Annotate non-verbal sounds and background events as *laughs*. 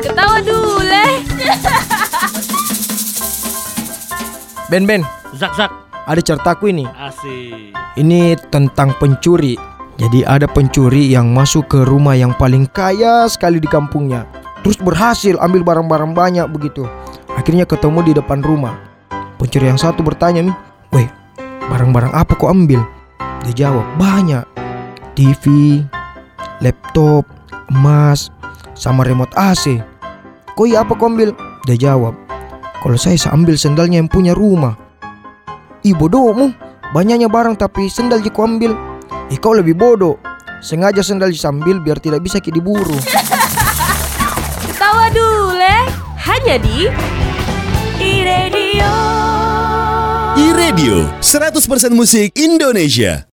Ketawa dulu leh. Ben Ben, Zak Zak. ada ceritaku ini. Asik. Ini tentang pencuri. Jadi ada pencuri yang masuk ke rumah yang paling kaya sekali di kampungnya. Terus berhasil ambil barang-barang banyak begitu. Akhirnya ketemu di depan rumah. Pencuri yang satu bertanya nih, Weh, barang-barang apa kau ambil? Dia jawab, banyak. TV, laptop, emas, sama remote AC. Kau iya apa kau ambil? Dia jawab, kalau saya saya ambil sendalnya yang punya rumah. Ih bodohmu, banyaknya barang tapi sendal je kau ambil. Ih kau lebih bodoh. Sengaja sendal disambil biar tidak bisa ki diburu. *laughs* Ketawa dulu leh. Hanya di iRadio. iRadio 100% musik Indonesia.